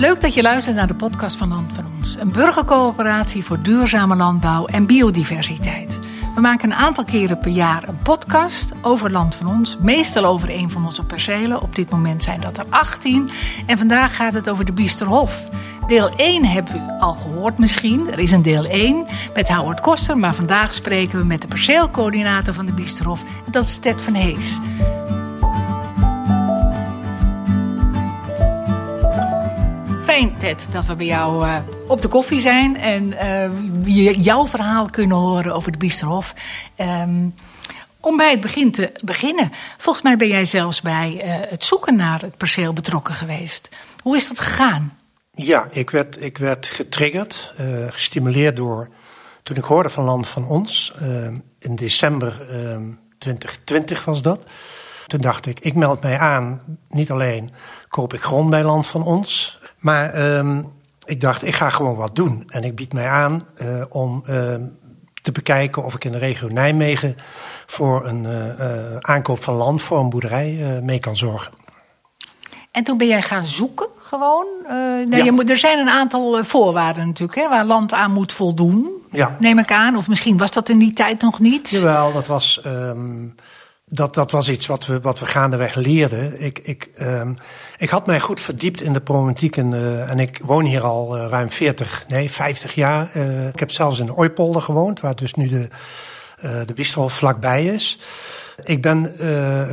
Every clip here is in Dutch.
Leuk dat je luistert naar de podcast van Land van Ons. Een burgercoöperatie voor duurzame landbouw en biodiversiteit. We maken een aantal keren per jaar een podcast over Land van Ons. Meestal over een van onze percelen. Op dit moment zijn dat er 18. En vandaag gaat het over de Biesterhof. Deel 1 hebben we al gehoord misschien. Er is een deel 1 met Howard Koster. Maar vandaag spreken we met de perceelcoördinator van de Biesterhof. Dat is Ted van Hees. Fijn, Ted, dat we bij jou uh, op de koffie zijn en uh, jouw verhaal kunnen horen over de Biesterhof. Um, om bij het begin te beginnen. Volgens mij ben jij zelfs bij uh, het zoeken naar het perceel betrokken geweest. Hoe is dat gegaan? Ja, ik werd, ik werd getriggerd, gestimuleerd door. Toen ik hoorde van Land van Ons, in december 2020 was dat. Toen dacht ik, ik meld mij aan. Niet alleen koop ik grond bij Land van Ons. Maar um, ik dacht, ik ga gewoon wat doen. En ik bied mij aan uh, om uh, te bekijken of ik in de regio Nijmegen voor een uh, aankoop van land voor een boerderij mee kan zorgen. En toen ben jij gaan zoeken gewoon? nee, ja. je moet, er zijn een aantal voorwaarden natuurlijk hè, waar land aan moet voldoen. Ja. Neem ik aan. Of misschien was dat in die tijd nog niet. Jawel, dat was... Um, dat, dat was iets wat we, wat we gaandeweg leerden. Ik, ik, um, ik had mij goed verdiept in de problematiek en, uh, en ik woon hier al uh, ruim 40, nee 50 jaar. Uh, ik heb zelfs in de Ooipolder gewoond, waar dus nu de, de Bistro vlakbij is. Ik ben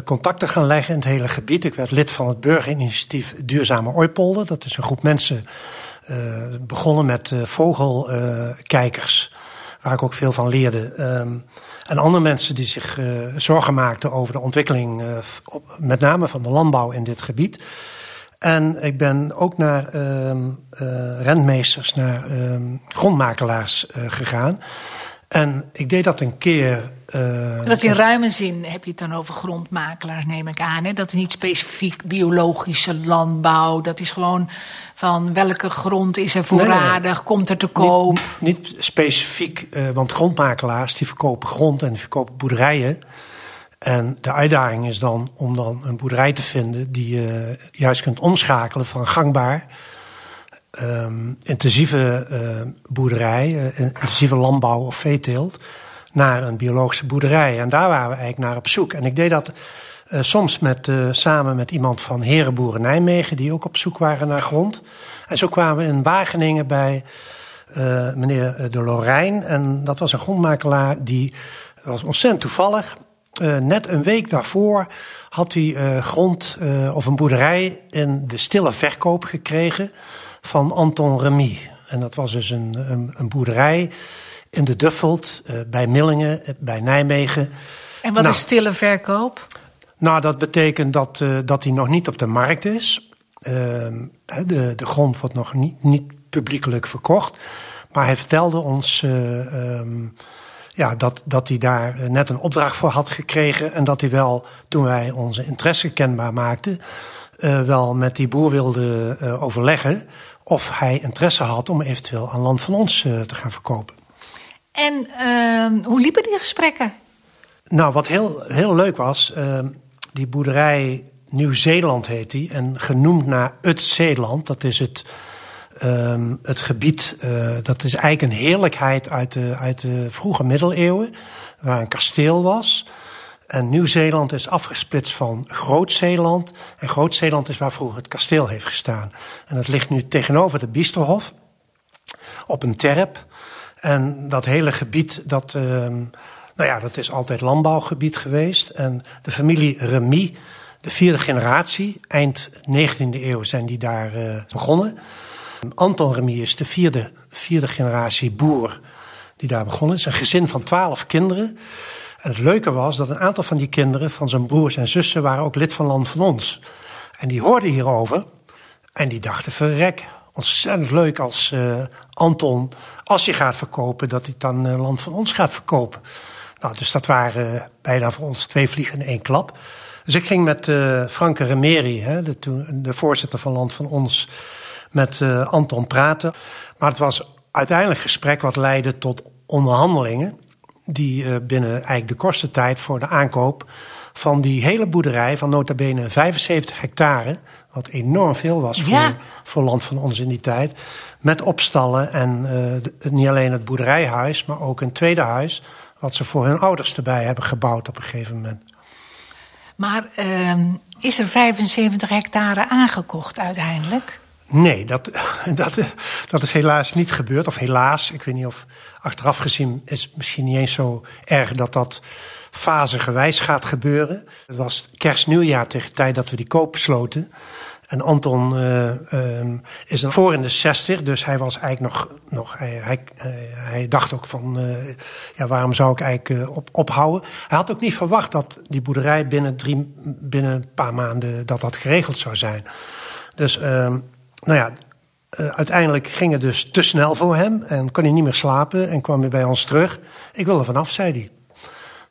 contacten gaan leggen in het hele gebied. Ik werd lid van het burgerinitiatief Duurzame Ooipolder. Dat is een groep mensen begonnen met vogelkijkers, waar ook veel van leerde. Um, en andere mensen die zich uh, zorgen maakten over de ontwikkeling, uh, op, met name van de landbouw in dit gebied. En ik ben ook naar uh, rentmeesters, naar um, grondmakelaars gegaan. En ik deed dat een keer. Uh, dat in ruime zin heb je het dan over grondmakelaars, neem ik aan. Hè? Dat is niet specifiek biologische landbouw. Dat is gewoon van welke grond is er voorradig, nee, nee. komt er te koop. Niet, niet specifiek, uh, want grondmakelaars die verkopen grond en die verkopen boerderijen. En de uitdaging is dan om dan een boerderij te vinden die je juist kunt omschakelen van gangbaar um, intensieve uh, boerderij, uh, intensieve landbouw of veeteelt, naar een biologische boerderij. En daar waren we eigenlijk naar op zoek. En ik deed dat uh, soms met, samen met iemand van Herenboeren Nijmegen, die ook op zoek waren naar grond. En zo kwamen we in Wageningen bij meneer De Lorijn. En dat was een grondmakelaar die was ontzettend toevallig. net een week daarvoor had hij grond of een boerderij in de stille verkoop gekregen van Anton Remy. En dat was dus een, een, een boerderij in de Duffelt, uh, bij Millingen, bij Nijmegen. En wat nou, is stille verkoop? Nou, dat betekent dat, uh, dat die nog niet op de markt is. Uh, de, de grond wordt nog niet, niet publiekelijk verkocht. Maar hij vertelde ons um, ja, dat, dat hij daar net een opdracht voor had gekregen. En dat hij wel, toen wij onze interesse kenbaar maakten, uh, wel met die boer wilde uh, overleggen of hij interesse had om eventueel aan land van ons uh, te gaan verkopen. En uh, hoe liepen die gesprekken? Nou, wat heel, heel leuk was, uh, die boerderij Nieuw-Zeeland heet die. En genoemd naar het Zeeland. Dat is het, um, het gebied, dat is eigenlijk een heerlijkheid uit de, uit de vroege middeleeuwen. Waar een kasteel was. En Nieuw-Zeeland is afgesplitst van Groot-Zeeland. En Groot-Zeeland is waar vroeger het kasteel heeft gestaan. En dat ligt nu tegenover de Biesterhof. Op een terp. En dat hele gebied, dat, uh, nou ja, dat is altijd landbouwgebied geweest. En de familie Remy, de vierde generatie, eind 19e eeuw zijn die daar uh, begonnen. Anton Remy is de vierde, vierde generatie boer die daar begonnen is. Een gezin van twaalf kinderen. En het leuke was dat een aantal van die kinderen, van zijn broers en zussen, waren ook lid van Land van Ons. En die hoorden hierover en die dachten: verrek, ontzettend leuk als uh, Anton, als hij gaat verkopen, dat hij dan uh, Land van Ons gaat verkopen. Nou, dus dat waren uh, bijna voor ons twee vliegen in één klap. Dus ik ging met uh, Franke Remeri, hè, de, de, voorzitter van Land van Ons, met Anton praten. Maar het was uiteindelijk gesprek wat leidde tot onderhandelingen die uh, binnen eigenlijk de kortste tijd voor de aankoop van die hele boerderij van nota bene 75 hectare, wat enorm veel was voor, Ja. voor land van ons in die tijd, met opstallen en eh, de- niet alleen het boerderijhuis, maar ook een tweede huis, wat ze voor hun ouders erbij hebben gebouwd op een gegeven moment. Maar ehm, is er 75 hectare aangekocht uiteindelijk? Nee, dat, dat, dat is helaas niet gebeurd. Of helaas, ik weet niet of achteraf gezien is misschien niet eens zo erg dat dat fasegewijs gaat gebeuren. Het was kerst-nieuwjaar tegen de tijd dat we die koop besloten. En Anton ehm, is een voor in de 60, dus hij was eigenlijk nog. nog hij, hij, eh, dacht ook van. eh, ja, waarom zou ik eigenlijk op, ophouden? Hij had ook niet verwacht dat die boerderij binnen, drie, binnen een paar maanden. dat dat geregeld zou zijn. Dus, ehm, nou ja, eh, uiteindelijk ging het dus te snel voor hem en kon hij niet meer slapen en kwam hij bij ons terug. Ik wil er vanaf, zei hij.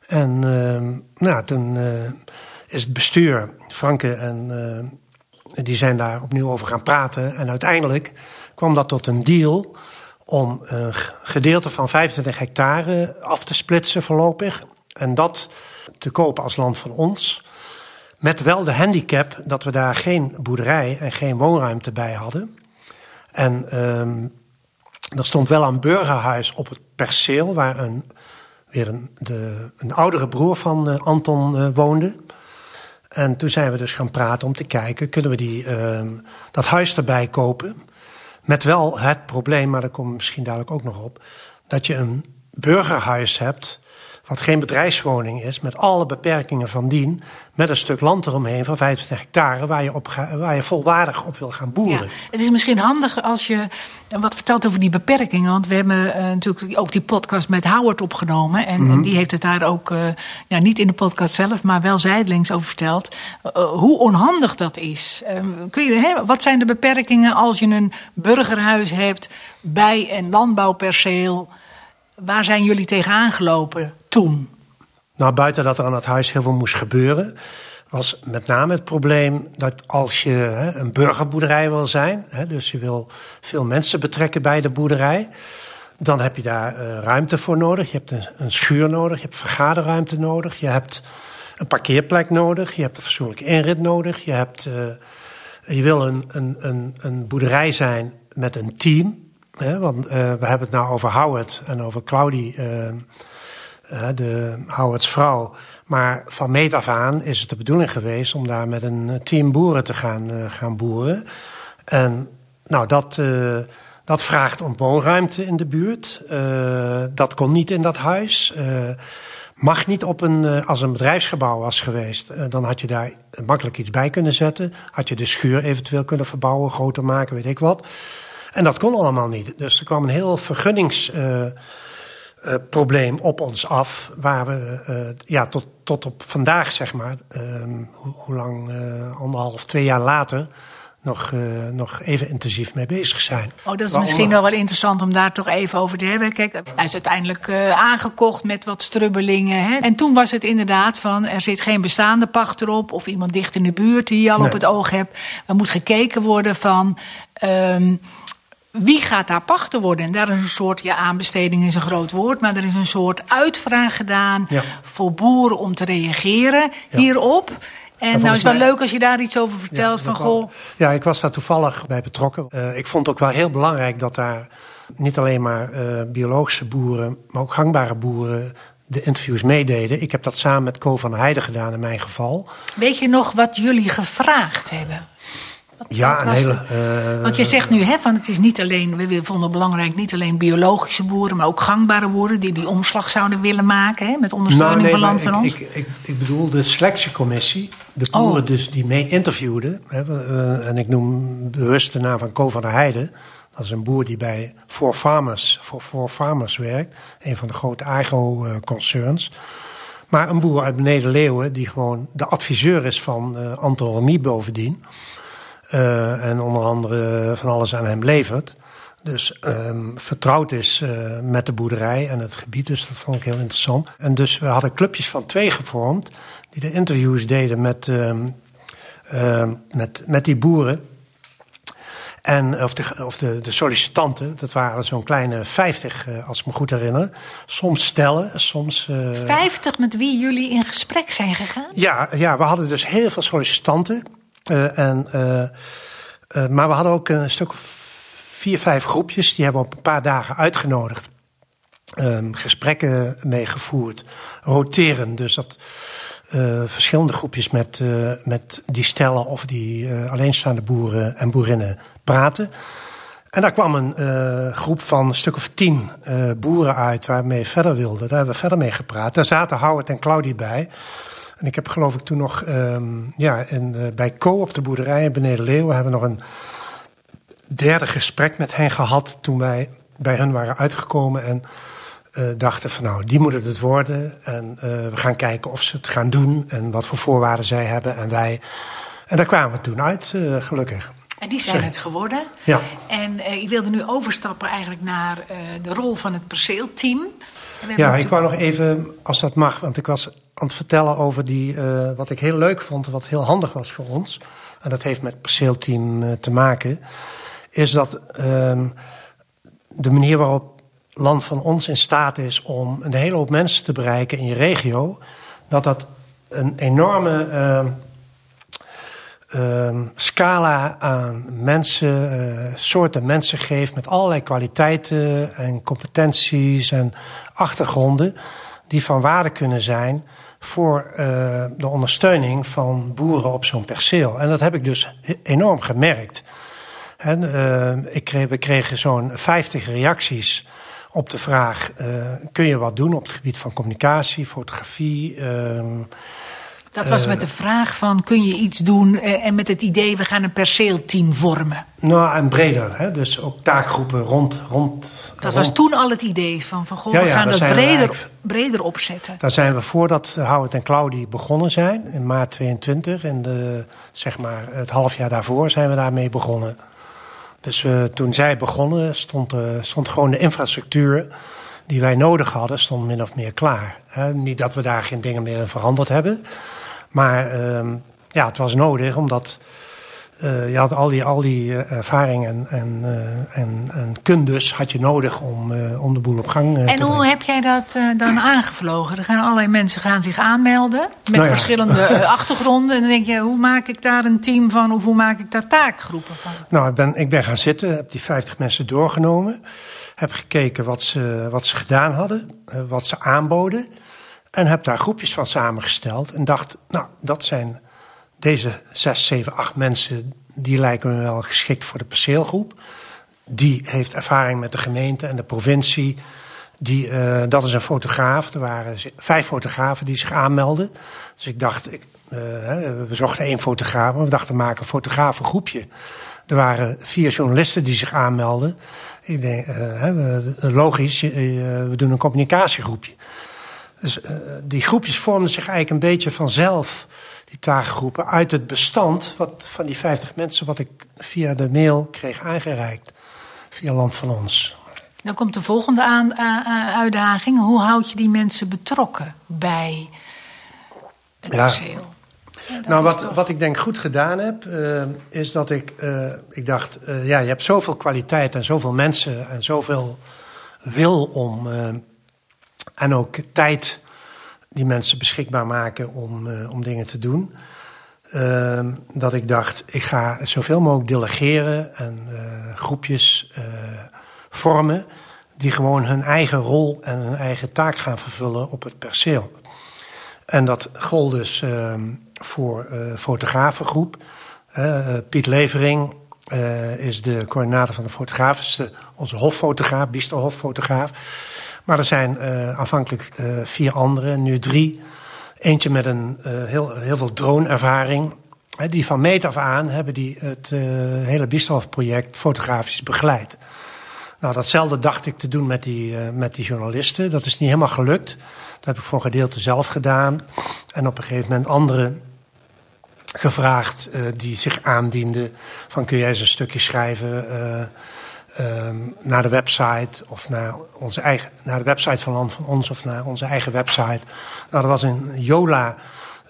En ehm, nou toen eh, is het bestuur, Franke en eh, die zijn daar opnieuw over gaan praten. En uiteindelijk kwam dat tot een deal om een gedeelte van 25 hectare af te splitsen voorlopig. En dat te kopen als land van ons. Met wel de handicap dat we daar geen boerderij en geen woonruimte bij hadden. En ehm er stond wel een burgerhuis op het perceel waar een, weer een, de, een oudere broer van eh, Anton eh, woonde. En toen zijn we dus gaan praten om te kijken, kunnen we die, ehm, dat huis erbij kopen? Met wel het probleem, maar daar komen we misschien dadelijk ook nog op, dat je een burgerhuis hebt, wat geen bedrijfswoning is, met alle beperkingen van dien, met een stuk land eromheen van 25 hectare, waar je, op ga- waar je volwaardig op wil gaan boeren. Ja, het is misschien handig als je wat vertelt over die beperkingen. Want we hebben eh, natuurlijk ook die podcast met Howard opgenomen. En, Mhm. en die heeft het daar ook, eh, ja, niet in de podcast zelf, maar wel zijdelings over verteld. eh, hoe onhandig dat is. Eh, kun je, hè, wat zijn de beperkingen als je een burgerhuis hebt bij een landbouwperceel? Waar zijn jullie tegenaan gelopen toen? Nou, buiten dat er aan het huis heel veel moest gebeuren, was met name het probleem dat als je hè, een burgerboerderij wil zijn, hè, dus je wil veel mensen betrekken bij de boerderij, dan heb je daar eh, ruimte voor nodig. Je hebt een, schuur nodig, je hebt vergaderruimte nodig, je hebt een parkeerplek nodig, je hebt een fatsoenlijke inrit nodig, je, hebt, eh, je wil een, een, een, een boerderij zijn met een team. Hè, want eh, we hebben het nou over Howard en over Claudie. De Howard's vrouw. Maar van meet af aan is het de bedoeling geweest om daar met een team boeren te gaan, eh, gaan boeren. En nou, dat, eh, dat vraagt om woonruimte in de buurt. Eh, dat kon niet in dat huis. Mag niet op een, als een bedrijfsgebouw was geweest, dan had je daar makkelijk iets bij kunnen zetten. Had je de schuur eventueel kunnen verbouwen, groter maken, weet ik wat. En dat kon allemaal niet. Dus er kwam een heel vergunnings. Eh, probleem op ons af. Waar we eh, ja, tot, tot op vandaag, zeg maar, ehm, hoe, hoe lang, eh, anderhalf, twee jaar later, nog, nog even intensief mee bezig zijn. Oh, dat is Waaronder- misschien wel wel interessant om daar toch even over te hebben. Kijk, hij is uiteindelijk aangekocht met wat strubbelingen. Hè? En toen was het inderdaad van, er zit geen bestaande pachter op... of iemand dicht in de buurt die je al Nee. op het oog hebt. Er moet gekeken worden van... ehm, wie gaat daar pachter worden? En daar is een soort, ja, aanbesteding is een groot woord... maar er is een soort uitvraag gedaan Ja. voor boeren om te reageren hierop... En nou is het wel mij- leuk als je daar iets over vertelt. van dat wel. goh, Ja, ik was daar toevallig bij betrokken. Eh, ik vond ook wel heel belangrijk dat daar niet alleen maar eh, biologische boeren, maar ook gangbare boeren de interviews meededen. Ik heb dat samen met Co van Heijden gedaan in mijn geval. weet je nog wat jullie gevraagd hebben? Wat, Ja, wat een hele. eh, Want je zegt nu, hè, van het is niet alleen, we vonden het belangrijk, niet alleen biologische boeren, maar ook gangbare boeren die die omslag zouden willen maken, hè, met ondersteuning Nou, nee, van Land van ik, Ons. Ik, ik, ik bedoel de selectiecommissie. De Oh. boeren dus die mee interviewden. Hè, en ik noem bewust de naam van Co van der Heijden. Dat is een boer die bij For Farmers, for, for Farmers werkt. Een van de grote agro-concerns. Maar een boer uit Beneden Leeuwen die gewoon de adviseur is van eh Anton Remy bovendien. Eh, en onder andere van alles aan hem levert. Dus ehm, vertrouwd is eh, met de boerderij en het gebied. Dus dat vond ik heel interessant. En dus we hadden clubjes van twee gevormd. Die de interviews deden met, ehm, ehm, met, met die boeren. En, of de, of de, de sollicitanten, dat waren zo'n kleine 50, uh, als ik me goed herinner. Soms stellen, soms. Uh, 50 met wie jullie in gesprek zijn gegaan? Ja, ja we hadden dus heel veel sollicitanten. Uh, en, maar we hadden ook een stuk of vier, vijf groepjes. Die hebben op een paar dagen uitgenodigd. Um, gesprekken meegevoerd, roteren. Dus dat verschillende groepjes met, met die stellen of die alleenstaande boeren en boerinnen praten. En daar kwam een groep van een stuk of tien boeren uit waarmee we verder wilden. Daar hebben we verder mee gepraat. Daar zaten Howard en Claudie bij. En ik heb geloof ik toen nog um, ja, in, bij Co op de boerderij in Beneden Leeuwen hebben we nog een derde gesprek met hen gehad toen wij bij hen waren uitgekomen. En uh, dachten van nou, die moet het het worden. En uh, we gaan kijken of ze het gaan doen en wat voor voorwaarden zij hebben en wij. En daar kwamen we toen uit, gelukkig. En die zijn het geworden. Ja. En ik wilde nu overstappen eigenlijk naar de rol van het perceelteam. Ja, ik wou nog even, als dat mag, want ik was aan het vertellen over die, wat ik heel leuk vond, wat heel handig was voor ons. En dat heeft met het perceelteam te maken. Is dat ehm, de manier waarop land van ons in staat is om een hele hoop mensen te bereiken in je regio, dat dat een enorme uh, scala aan mensen, uh, soorten mensen geeft met allerlei kwaliteiten en competenties en achtergronden die van waarde kunnen zijn voor uh, de ondersteuning van boeren op zo'n perceel. En dat heb ik dus enorm gemerkt. En, uh, ik kreeg, we kregen zo'n 50 reacties op de vraag: uh, kun je wat doen op het gebied van communicatie, fotografie? Dat was met de vraag van kun je iets doen uh, en met het idee we gaan een perceelteam vormen. Nou, en breder, hè? dus ook taakgroepen rond. rond dat rond. was toen al het idee van, van goh, ja, we gaan ja, dat breder, breder opzetten. Daar zijn we voordat Howard en Claudie begonnen zijn, in maart 22. En de, zeg maar, het half jaar daarvoor zijn we daarmee begonnen. Dus uh, toen zij begonnen, stond, uh, stond gewoon de infrastructuur die wij nodig hadden, stond min of meer klaar. Niet dat we daar geen dingen meer in veranderd hebben. Maar uh, ja, het was nodig omdat uh, je had al die, al die uh, ervaring en, en, uh, en, en kundes had je nodig om, om de boel op gang te brengen. En hoe heb jij dat dan aangevlogen? Er gaan allerlei mensen gaan zich aanmelden met nou ja. verschillende achtergronden. En dan denk je, hoe maak ik daar een team van of hoe maak ik daar taakgroepen van? Nou, ik ben, ik ben gaan zitten, heb die 50 mensen doorgenomen. Heb gekeken wat ze, wat ze gedaan hadden, wat ze aanboden. En heb daar groepjes van samengesteld. En dacht, nou, dat zijn deze zes, zeven, acht mensen, die lijken me wel geschikt voor de perceelgroep. Die heeft ervaring met de gemeente en de provincie. Die, uh, dat is een fotograaf. Er waren vijf fotografen die zich aanmelden. Dus ik dacht, ik, uh, we zochten één fotograaf, maar we dachten maken een fotografengroepje. Er waren vier journalisten die zich aanmelden. Ik denk, uh, logisch, we doen een communicatiegroepje. Dus die groepjes vormden zich eigenlijk een beetje vanzelf die taakgroepen uit het bestand wat, van die 50 mensen wat ik via de mail kreeg aangereikt. Via Land van Ons. Dan komt de volgende aan, uh, uitdaging. Hoe houd je die mensen betrokken bij het ja. perceel? Ja, nou, wat, toch... wat ik denk goed gedaan heb, uh, is dat ik, ik dacht, ja, je hebt zoveel kwaliteit en zoveel mensen en zoveel wil om, en ook tijd die mensen beschikbaar maken om, uh, om dingen te doen. Uh, dat ik dacht, ik ga zoveel mogelijk delegeren en uh, groepjes uh, vormen die gewoon hun eigen rol en hun eigen taak gaan vervullen op het perceel. En dat gold dus ehm, voor fotografengroep. Piet Levering is de coördinator van de fotografen, onze hoffotograaf, Biesterhoffotograaf. Maar er zijn uh, aanvankelijk uh, vier anderen, nu drie. Eentje met een uh, heel, heel veel drone-ervaring. Die van meet af aan hebben die het hele Biestrof-project fotografisch begeleid. Nou, datzelfde dacht ik te doen met die, met die journalisten. Dat is niet helemaal gelukt. Dat heb ik voor een gedeelte zelf gedaan. En op een gegeven moment anderen gevraagd die zich aandienden. Van kun jij eens een stukje schrijven um, naar de website of naar, onze eigen, naar de website van Land van Ons of naar onze eigen website. Nou, er was een Jola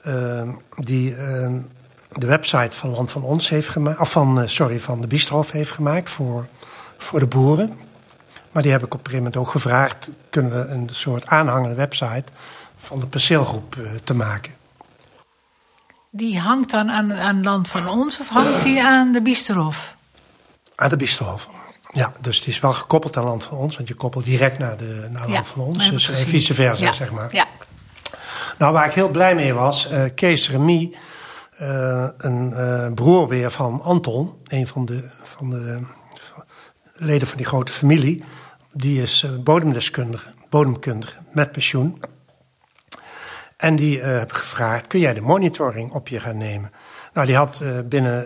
um, die um, de website van Land van Ons heeft gemaakt, of van, eh, sorry, van de Biesterhof heeft gemaakt voor, voor de boeren. Maar die heb ik op een gegeven moment ook gevraagd: kunnen we een soort aanhangende website van de perceelgroep uh, te maken? Die hangt dan aan, aan Land van Ons of hangt die aan de Biesterhof? Aan de Biesterhof. Ja, dus die is wel gekoppeld aan Land van Ons, want je koppelt direct naar, de, naar Land van Ons. Dus vice versa, ja. zeg maar. Ja. Nou, waar ik heel blij mee was, uh, Kees Remy, uh, een uh, broer weer van Anton, een van de, van de leden van die grote familie, die is bodemdeskundige, bodemkundige met pensioen. En die heb gevraagd: kun jij de monitoring op je gaan nemen? Nou, die had binnen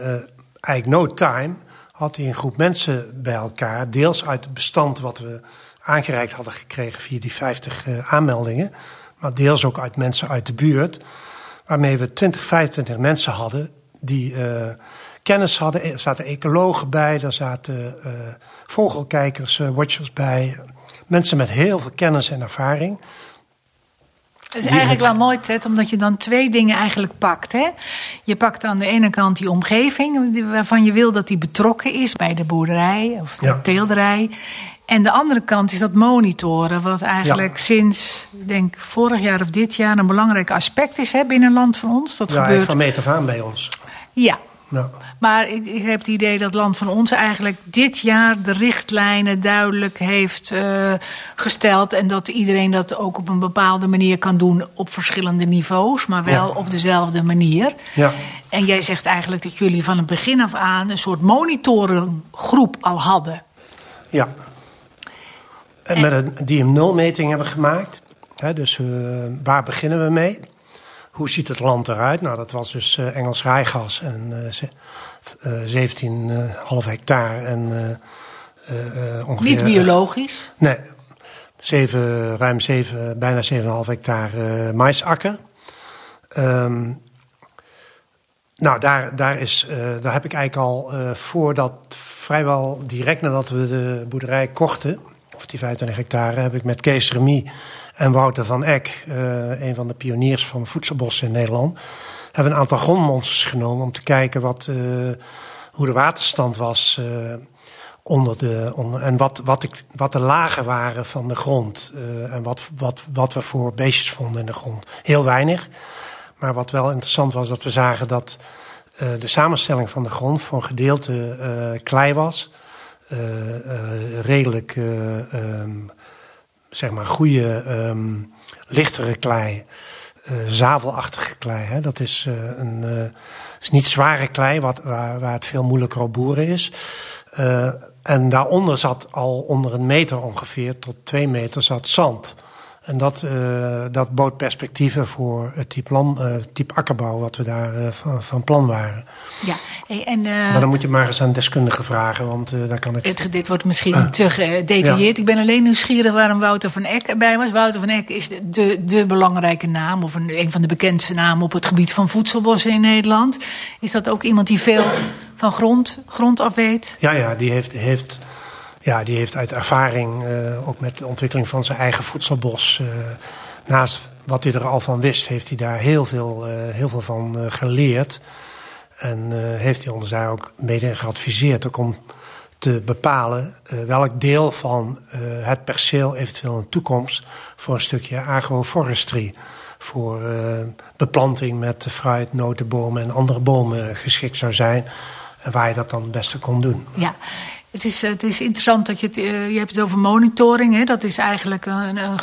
eigenlijk no time had hij een groep mensen bij elkaar, deels uit het bestand wat we aangereikt hadden gekregen via die 50 aanmeldingen maar deels ook uit mensen uit de buurt. Waarmee we 20, 25 mensen hadden die uh, kennis hadden. Er zaten ecologen bij, er zaten uh, vogelkijkers, watchers bij. Mensen met heel veel kennis en ervaring. Het is eigenlijk wel mooi, Ted, omdat je dan twee dingen eigenlijk pakt. Hè? Je pakt aan de ene kant die omgeving, waarvan je wil dat die betrokken is bij de boerderij of de ja. teelderij. En de andere kant is dat monitoren, wat eigenlijk ja. sinds, denk vorig jaar of dit jaar, een belangrijk aspect is hè, binnen Land van ons. Dat ja, gebeurt. van meet af aan bij ons. Ja. ja. Maar ik, ik, heb het idee dat Land van ons eigenlijk dit jaar de richtlijnen duidelijk heeft uh, gesteld. En dat iedereen dat ook op een bepaalde manier kan doen op verschillende niveaus, maar wel ja. op dezelfde manier. Ja. En jij zegt eigenlijk dat jullie van het begin af aan een soort monitorengroep al hadden. Ja, met een DM0-meting hebben gemath. dus uh, waar beginnen we mee? Hoe ziet het land eruit? Nou, dat was dus uh, Engels rijgas en 17,5 hectare en ongeveer... Niet biologisch? nee. 7, ruim 7, bijna 7,5 hectare maisakker. Um, nou, daar, daar, is, daar heb ik eigenlijk al voordat, vrijwel direct nadat we de boerderij kochten of die 25 hectare, heb ik met Kees Remy en Wouter van Eck, uh, een van de pioniers van voedselbossen in Nederland, hebben een aantal grondmonsters genomen om te kijken wat, uh, hoe de waterstand was uh, onder de, onder, en wat, wat, ik, wat de lagen waren van de grond en wat, wat, wat we voor beestjes vonden in de grond. Heel weinig. Maar wat wel interessant was, dat we zagen dat de samenstelling van de grond voor een gedeelte klei was. Redelijk, um, zeg maar, goede, um, lichtere klei. Zavelachtige klei. Hè? Dat is, een, is niet zware klei, wat, waar, waar het veel moeilijker op boeren is. en daaronder zat al onder een meter ongeveer, tot twee meter, zat zand. En dat, uh, dat bood perspectieven voor het type, land, uh, type akkerbouw wat we daar uh, van, van, plan waren. Ja, hey, en, maar dan moet je maar eens aan deskundigen vragen, want daar kan ik... Het, dit wordt misschien te gedetailleerd. Ja. Ik ben alleen nieuwsgierig waarom Wouter van Eck erbij was. Wouter van Eck is de, de, de belangrijke naam, of een, een van de bekendste namen op het gebied van voedselbossen in Nederland. Is dat ook iemand die veel van grond, grond af weet? Ja, ja, die heeft... heeft ja, die heeft uit ervaring, uh, ook met de ontwikkeling van zijn eigen voedselbos, uh, naast wat hij er al van wist, heeft hij daar heel veel, uh, heel veel van geleerd. En heeft hij ons ook mede geadviseerd, om te bepalen welk deel van het perceel eventueel de toekomst voor een stukje agroforestry, voor beplanting met fruit, notenbomen en andere bomen geschikt zou zijn. En waar je dat dan het beste kon doen. Ja, het is, het is interessant dat je het, uh, je hebt het over monitoring. Hè? Dat is eigenlijk een, een,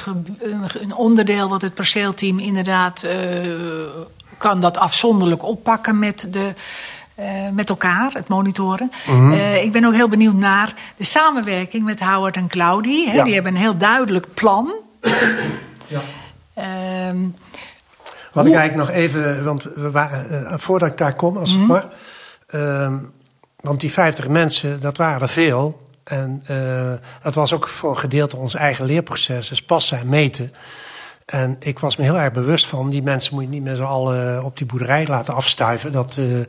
een onderdeel wat het perceelteam inderdaad uh, kan dat afzonderlijk oppakken met, de, uh, met elkaar, het monitoren. Mm -hmm. ik ben ook heel benieuwd naar de samenwerking met Howard en Claudie. Hè? Ja. Die hebben een heel duidelijk plan. Ja. Um, wat ik eigenlijk nog even, want we waren, voordat ik daar kom, als mm -hmm. het maar. Want die 50 mensen, dat waren veel. En uh, dat was ook voor een gedeelte ons eigen leerproces, dus passen en meten. En ik was me heel erg bewust van, die mensen moet je niet met z'n allen op die boerderij laten afstuiven. Dat, uh,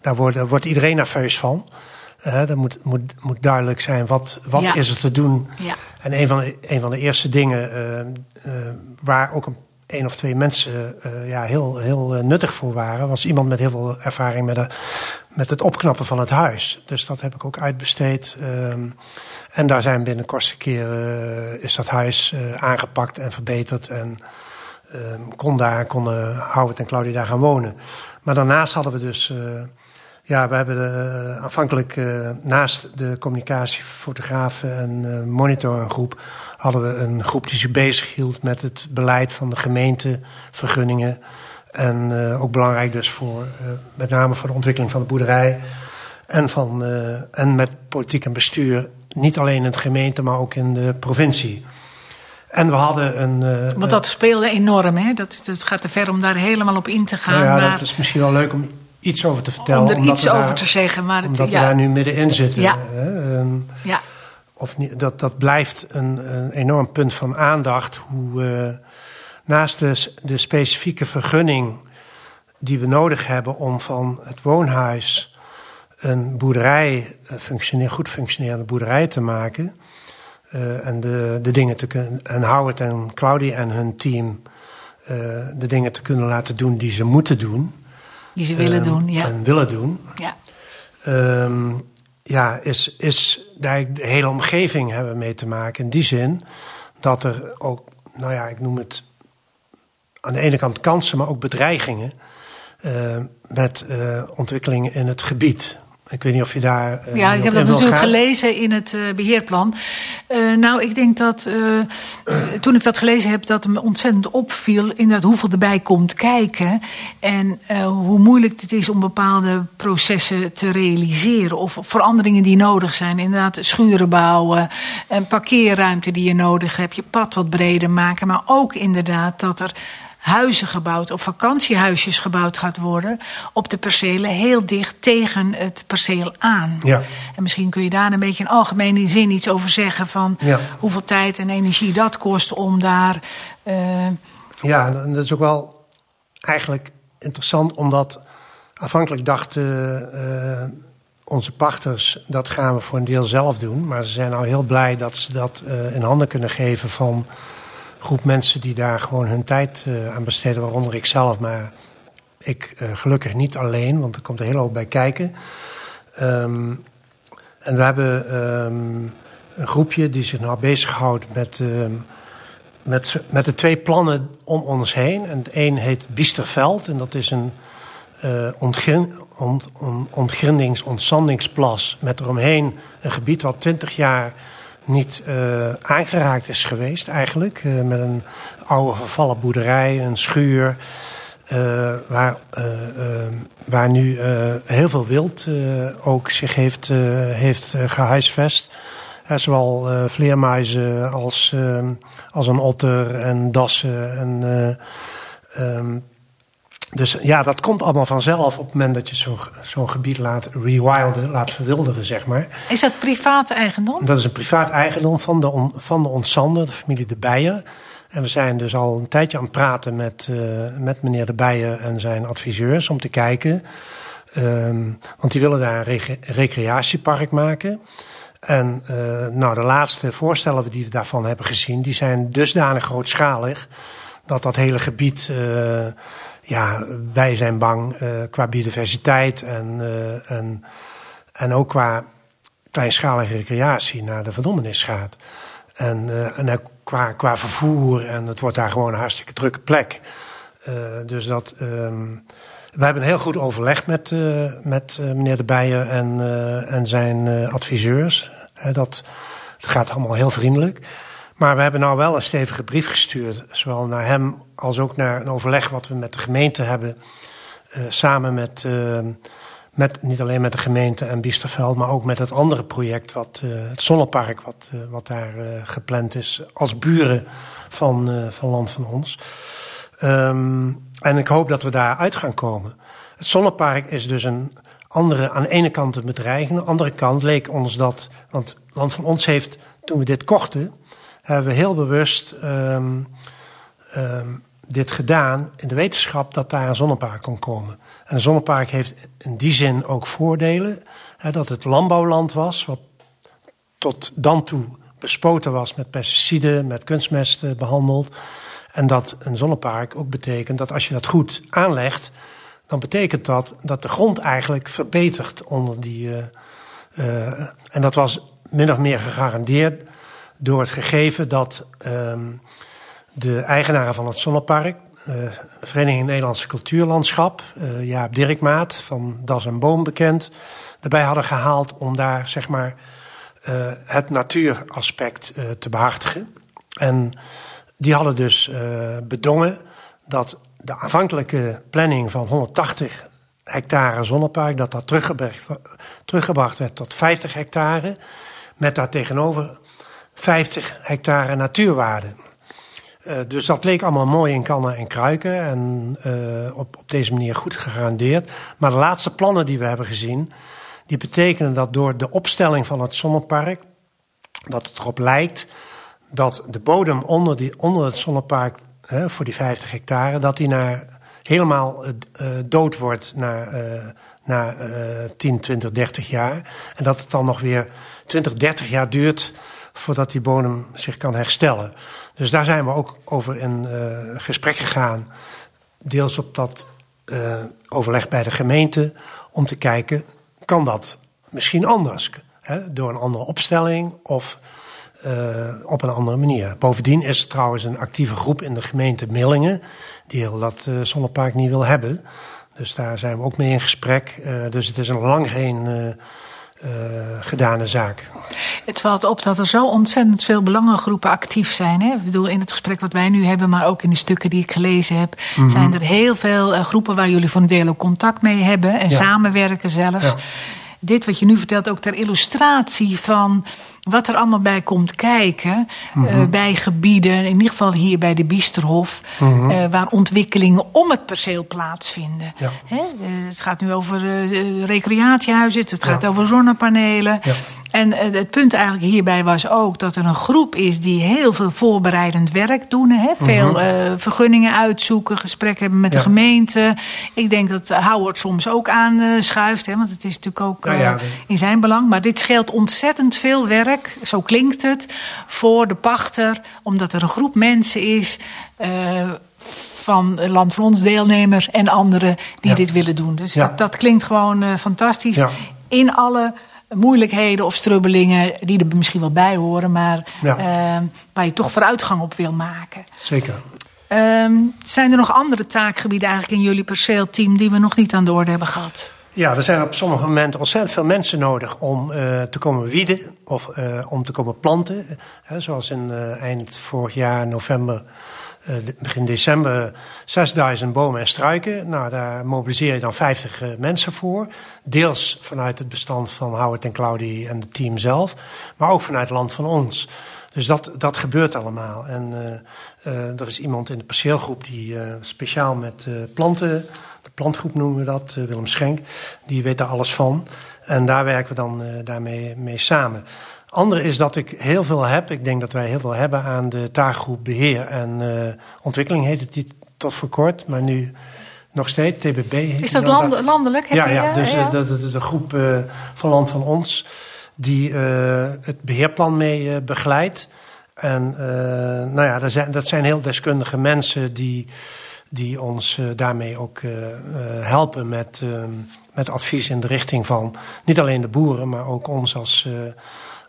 daar, wordt, daar wordt iedereen nerveus van. Uh, er moet, moet, moet duidelijk zijn, wat, wat ja. is er te doen? Ja. En een van de, een van de eerste dingen waar ook een, één of twee mensen uh, ja, heel, heel uh, nuttig voor waren, was iemand met heel veel ervaring met, de, met het opknappen van het huis. Dus dat heb ik ook uitbesteed. Um, en daar zijn binnen kortste keren is dat huis aangepakt en verbeterd. En um, kon daar, konden Howard en Claudia daar gaan wonen. Maar daarnaast hadden we dus ja, we hebben de, aanvankelijk uh, naast de communicatiefotografen en uh, monitorgroep hadden we een groep die zich bezig hield met het beleid van de gemeente, vergunningen. En uh, ook belangrijk dus voor, met name voor de ontwikkeling van de boerderij. En, van, en met politiek en bestuur, niet alleen in de gemeente, maar ook in de provincie. En we hadden een. Want dat speelde enorm, hè? Dat, dat gaat te ver om daar helemaal op in te gaan. Nou ja, maar... dat is misschien wel leuk om iets over te vertellen. Om er iets over te zeggen. Maar omdat het, ja. we daar nu middenin zitten. Ja. Hè? Um, ja. Of niet, dat, dat blijft een, een enorm punt van aandacht. Hoe uh, naast de, de specifieke vergunning die we nodig hebben om van het woonhuis een boerderij, een functioneer, goed functionerende boerderij te maken. Uh, en de, de dingen te kunnen. En Howard en Claudia en hun team uh, de dingen te kunnen laten doen die ze moeten doen. Die ze willen um, doen, ja. En willen doen. Ja. Um, ja, is, is de hele omgeving hebben mee te maken. In die zin dat er ook, nou ja, ik noem het aan de ene kant kansen, maar ook bedreigingen uh, met uh, ontwikkelingen in het gebied. Ik weet niet of je daar. Uh, ja, ik heb dat natuurlijk gaan. gelezen in het uh, beheerplan. Uh, nou, ik denk dat toen ik dat gelezen heb, dat me ontzettend opviel. Inderdaad, hoeveel erbij komt kijken. En hoe moeilijk het is om bepaalde processen te realiseren. Of veranderingen die nodig zijn. Inderdaad, schuren bouwen, een parkeerruimte die je nodig hebt, je pad wat breder maken. Maar ook inderdaad dat er huizen gebouwd of vakantiehuisjes gebouwd gaat worden op de percelen heel dicht tegen het perceel aan. Ja. En misschien kun je daar een beetje in algemene zin iets over zeggen van ja. hoeveel tijd en energie dat kost om daar. Uh... Ja, en dat is ook wel eigenlijk interessant omdat afhankelijk dachten uh, onze pachters dat gaan we voor een deel zelf doen, maar ze zijn nou heel blij dat ze dat uh, in handen kunnen geven van groep mensen die daar gewoon hun tijd uh, aan besteden, waaronder ik zelf, maar ik uh, gelukkig niet alleen, want er komt een hele hoop bij kijken. Um, en we hebben um, een groepje die zich nou bezighoudt met, um, met, met de twee plannen om ons heen. En het een heet Biesterveld en dat is een uh, ont, on, ontgrindings-ontzandingsplas met eromheen een gebied wat 20 jaar niet uh, aangeraakt is geweest eigenlijk. Uh, met een oude vervallen boerderij, een schuur. Uh, waar, waar nu heel veel wild ook zich heeft, heeft gehuisvest. zowel vleermuizen als, als een otter en dassen. En, um, dus ja, dat komt allemaal vanzelf op het moment dat je zo'n zo'n gebied laat rewilden, laat verwilderen, zeg maar. Is dat privaat eigendom? Dat is een privaat eigendom van de, on, van de ontzander, de familie De Bijen. En we zijn dus al een tijdje aan het praten met, uh, met meneer De Bijen en zijn adviseurs om te kijken. Um, want die willen daar een rec recreatiepark maken. En uh, nou, de laatste voorstellen die we daarvan hebben gezien, die zijn dusdanig grootschalig dat dat hele gebied. Uh, ja, wij zijn bang uh, qua biodiversiteit en, uh, en, en ook qua kleinschalige recreatie naar de verdommenis gaat. En, uh, en qua, qua vervoer en het wordt daar gewoon een hartstikke drukke plek. dus dat. Um, we hebben heel goed overleg met, met meneer De Bijen en, en zijn adviseurs. dat gaat allemaal heel vriendelijk. Maar we hebben nou wel een stevige brief gestuurd, zowel naar hem als ook naar een overleg wat we met de gemeente hebben. Uh, samen met, uh, met, niet alleen met de gemeente en Biesterveld, maar ook met het andere project, wat, uh, het zonnepark, wat, wat daar gepland is, als buren van, van Land van Ons. Um, en ik hoop dat we daar uit gaan komen. Het zonnepark is dus een andere, aan de ene kant een bedreiging, aan de andere kant leek ons dat, want Land van Ons heeft, toen we dit kochten, hebben we heel bewust um, um, dit gedaan in de wetenschap dat daar een zonnepark kon komen. En een zonnepark heeft in die zin ook voordelen. Hè, dat het landbouwland was, wat tot dan toe bespoten was met pesticiden, met kunstmest behandeld. En dat een zonnepark ook betekent dat als je dat goed aanlegt, dan betekent dat dat de grond eigenlijk verbetert onder die. Uh, uh, en dat was min of meer gegarandeerd door het gegeven dat um, de eigenaren van het zonnepark, uh, Vereniging Nederlandse Cultuurlandschap, uh, Jaap Dirkmaat van Das en Boom bekend, erbij hadden gehaald om daar zeg maar uh, het natuuraspect te behartigen. En die hadden dus bedongen dat de aanvankelijke planning van 180 hectare zonnepark, dat dat teruggebracht, teruggebracht werd tot 50 hectare, met daar tegenover 50 hectare natuurwaarde. Uh, dus dat leek allemaal mooi in kannen en kruiken en uh, op, op deze manier goed gegarandeerd. Maar de laatste plannen die we hebben gezien, die betekenen dat door de opstelling van het zonnepark, dat het erop lijkt dat de bodem onder, die, onder het zonnepark voor die 50 hectare, dat die naar, helemaal uh, dood wordt na, na 10, 20, 30 jaar. En dat het dan nog weer 20, 30 jaar duurt voordat die bodem zich kan herstellen. Dus daar zijn we ook over in uh, gesprek gegaan. Deels op dat uh, overleg bij de gemeente. Om te kijken, kan dat misschien anders? Hè? Door een andere opstelling of uh, op een andere manier. Bovendien is er trouwens een actieve groep in de gemeente Millingen. Die heel dat zonnepark niet wil hebben. Dus daar zijn we ook mee in gesprek. dus het is een lang geen gedane zaak. Het valt op dat er zo ontzettend veel belangengroepen actief zijn. Hè? Ik bedoel, in het gesprek wat wij nu hebben, maar ook in de stukken die ik gelezen heb, mm -hmm. zijn er heel veel uh, groepen waar jullie van deel ook contact mee hebben en ja. samenwerken zelfs. Ja. Dit wat je nu vertelt ook ter illustratie van wat er allemaal bij komt kijken. Mm -hmm. uh, bij gebieden, in ieder geval hier bij de Biesterhof, mm -hmm. uh, waar ontwikkelingen om het perceel plaatsvinden. Ja. Hè? Uh, het gaat nu over recreatiehuizen, het gaat ja. over zonnepanelen. Ja. En het punt eigenlijk hierbij was ook dat er een groep is die heel veel voorbereidend werk doen. Hè? Veel mm -hmm. vergunningen uitzoeken, gesprekken hebben met de gemeente. Ik denk dat Howard soms ook aanschuift, hè? want het is natuurlijk ook in zijn belang. Maar dit scheelt ontzettend veel werk zo klinkt het, voor de pachter, omdat er een groep mensen is. Uh, van Land van Ons deelnemers en anderen die ja. dit willen doen. Dus ja. dat, dat, klinkt gewoon uh, fantastisch. Ja. In alle moeilijkheden of strubbelingen die er misschien wel bij horen, maar uh, waar je toch vooruitgang op wil maken. Zeker. Um, zijn er nog andere taakgebieden eigenlijk in jullie perceelteam die we nog niet aan de orde hebben gehad? Ja, er zijn op sommige momenten ontzettend veel mensen nodig om uh, te komen wieden of uh, om te komen planten. Uh, zoals in eind vorig jaar, november, begin december, 6000 bomen en struiken. Nou, daar mobiliseer je dan 50 mensen voor. Deels vanuit het bestand van Howard en Claudie en het team zelf, maar ook vanuit het land van ons. Dus dat, dat gebeurt allemaal. En er is iemand in de perceelgroep die speciaal met planten plantgroep noemen we dat, uh, Willem Schenk. Die weet daar alles van. En daar werken we dan uh, daarmee mee samen. Andere is dat ik heel veel heb. Ik denk dat wij heel veel hebben aan de taakgroep beheer en uh, ontwikkeling heet het die tot voor kort. Maar nu nog steeds, TBB Is dat land, dat. landelijk? Ja, ja, dus ja. Dat, is de groep van Land van Ons die het beheerplan mee begeleidt. En nou ja, dat zijn, dat zijn heel deskundige mensen die die ons uh, daarmee ook uh, helpen met, met advies in de richting van niet alleen de boeren, maar ook ons als,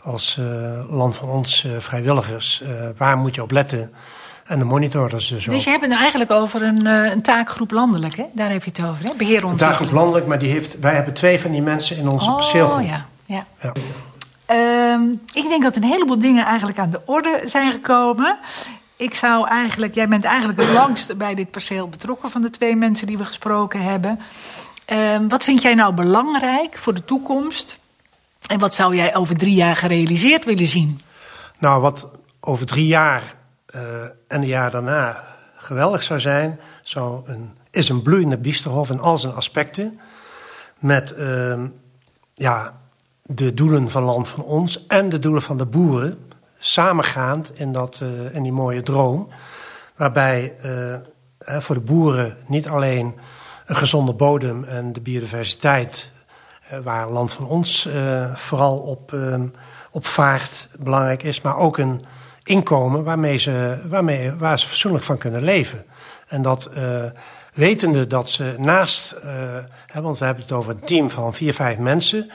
als land van ons vrijwilligers. waar moet je op letten? En de monitors dus Dus je hebt het nu eigenlijk over een, een, taakgroep landelijk, hè? Daar heb je het over, hè? Beheer Een taakgroep landelijk, maar die heeft, wij hebben twee van die mensen in onze oh, perceelgroep. ja, ja. ja. Um, ik denk dat een heleboel dingen eigenlijk aan de orde zijn gekomen ik zou eigenlijk, jij bent eigenlijk het langst bij dit perceel betrokken van de twee mensen die we gesproken hebben. Uh, wat vind jij nou belangrijk voor de toekomst? En wat zou jij over drie jaar gerealiseerd willen zien? Nou, wat over drie jaar uh, en de jaar daarna geweldig zou zijn, zou een, is een bloeiende Biesterhof in al zijn aspecten. Met uh, ja, de doelen van land van ons en de doelen van de boeren samengaand in, dat, uh, in die mooie droom. Waarbij uh, voor de boeren niet alleen een gezonde bodem en de biodiversiteit, uh, waar land van ons vooral op, op vaart belangrijk is, maar ook een inkomen waarmee ze, waarmee, waar ze fatsoenlijk van kunnen leven. En dat wetende dat ze naast, hè, want we hebben het over een team van vier, vijf mensen,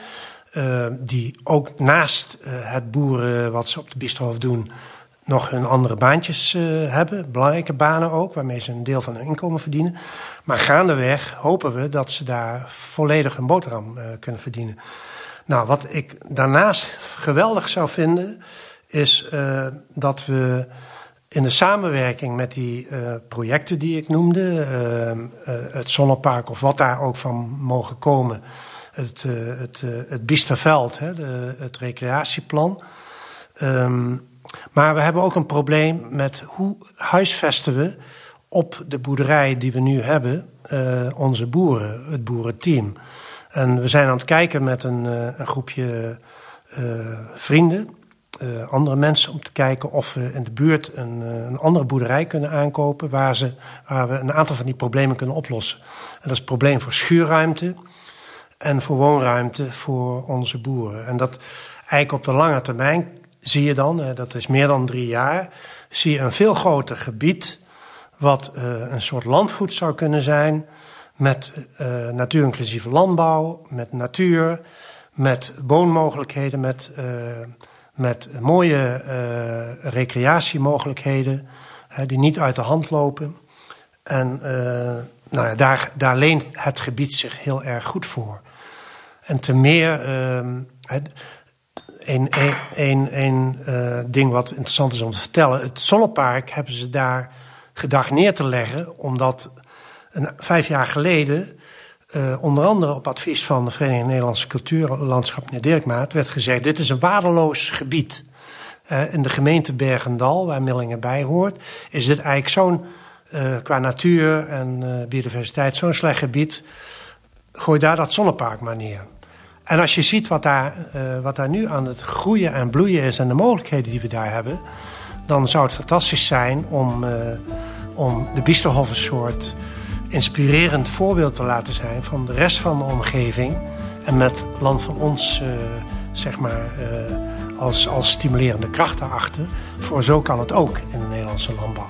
uh, die ook naast het boeren wat ze op de Biesterhof doen, nog hun andere baantjes hebben. Belangrijke banen ook, waarmee ze een deel van hun inkomen verdienen. Maar gaandeweg hopen we dat ze daar volledig een boterham kunnen verdienen. Nou, wat ik daarnaast geweldig zou vinden, is dat we in de samenwerking met die projecten die ik noemde, het zonnepark of wat daar ook van mogen komen, het, het, het Biesterveld, hè, de, het recreatieplan. Um, maar we hebben ook een probleem met hoe huisvesten we op de boerderij die we nu hebben, onze boeren, het boerenteam. En we zijn aan het kijken met een, een groepje vrienden andere mensen om te kijken of we in de buurt een, een andere boerderij kunnen aankopen waar, ze, waar we een aantal van die problemen kunnen oplossen. En dat is het probleem voor schuurruimte en voor woonruimte voor onze boeren. En dat eigenlijk op de lange termijn zie je dan, dat is meer dan drie jaar, zie je een veel groter gebied wat een soort landgoed zou kunnen zijn met natuurinclusieve landbouw, met natuur, met woonmogelijkheden, met met mooie recreatiemogelijkheden die niet uit de hand lopen. En nou ja, daar, daar leent het gebied zich heel erg goed voor. En te meer, een, een, een, een ding wat interessant is om te vertellen. Het Zonnepark hebben ze daar gedacht neer te leggen, omdat een, vijf jaar geleden uh, onder andere op advies van de Vereniging Nederlandse Cultuurlandschap, meneer Dirkmaat, werd gezegd: dit is een waardeloos gebied. Uh, in de gemeente Bergendal, waar Millingen bij hoort, is dit eigenlijk zo'n, qua natuur en biodiversiteit, zo'n slecht gebied. Gooi daar dat zonnepark maar neer. En als je ziet wat daar, wat daar nu aan het groeien en bloeien is en de mogelijkheden die we daar hebben, dan zou het fantastisch zijn om, om de Biesterhof een soort inspirerend voorbeeld te laten zijn van de rest van de omgeving. En met Land van Ons, uh, zeg maar, als, als stimulerende kracht daarachter. Voor zo kan het ook in de Nederlandse landbouw.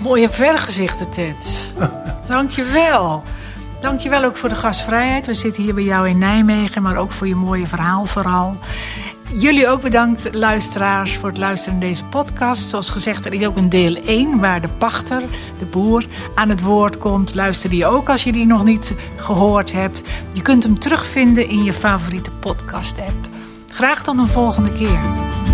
Mooie vergezichten, Ted. Dank je wel. Dank je wel ook voor de gastvrijheid. We zitten hier bij jou in Nijmegen, maar ook voor je mooie verhaal vooral. Jullie ook bedankt, luisteraars, voor het luisteren naar deze podcast. Zoals gezegd, er is ook een deel 1 waar de pachter, de boer, aan het woord komt. Luister die ook als je die nog niet gehoord hebt. Je kunt hem terugvinden in je favoriete podcast-app. Graag tot een volgende keer.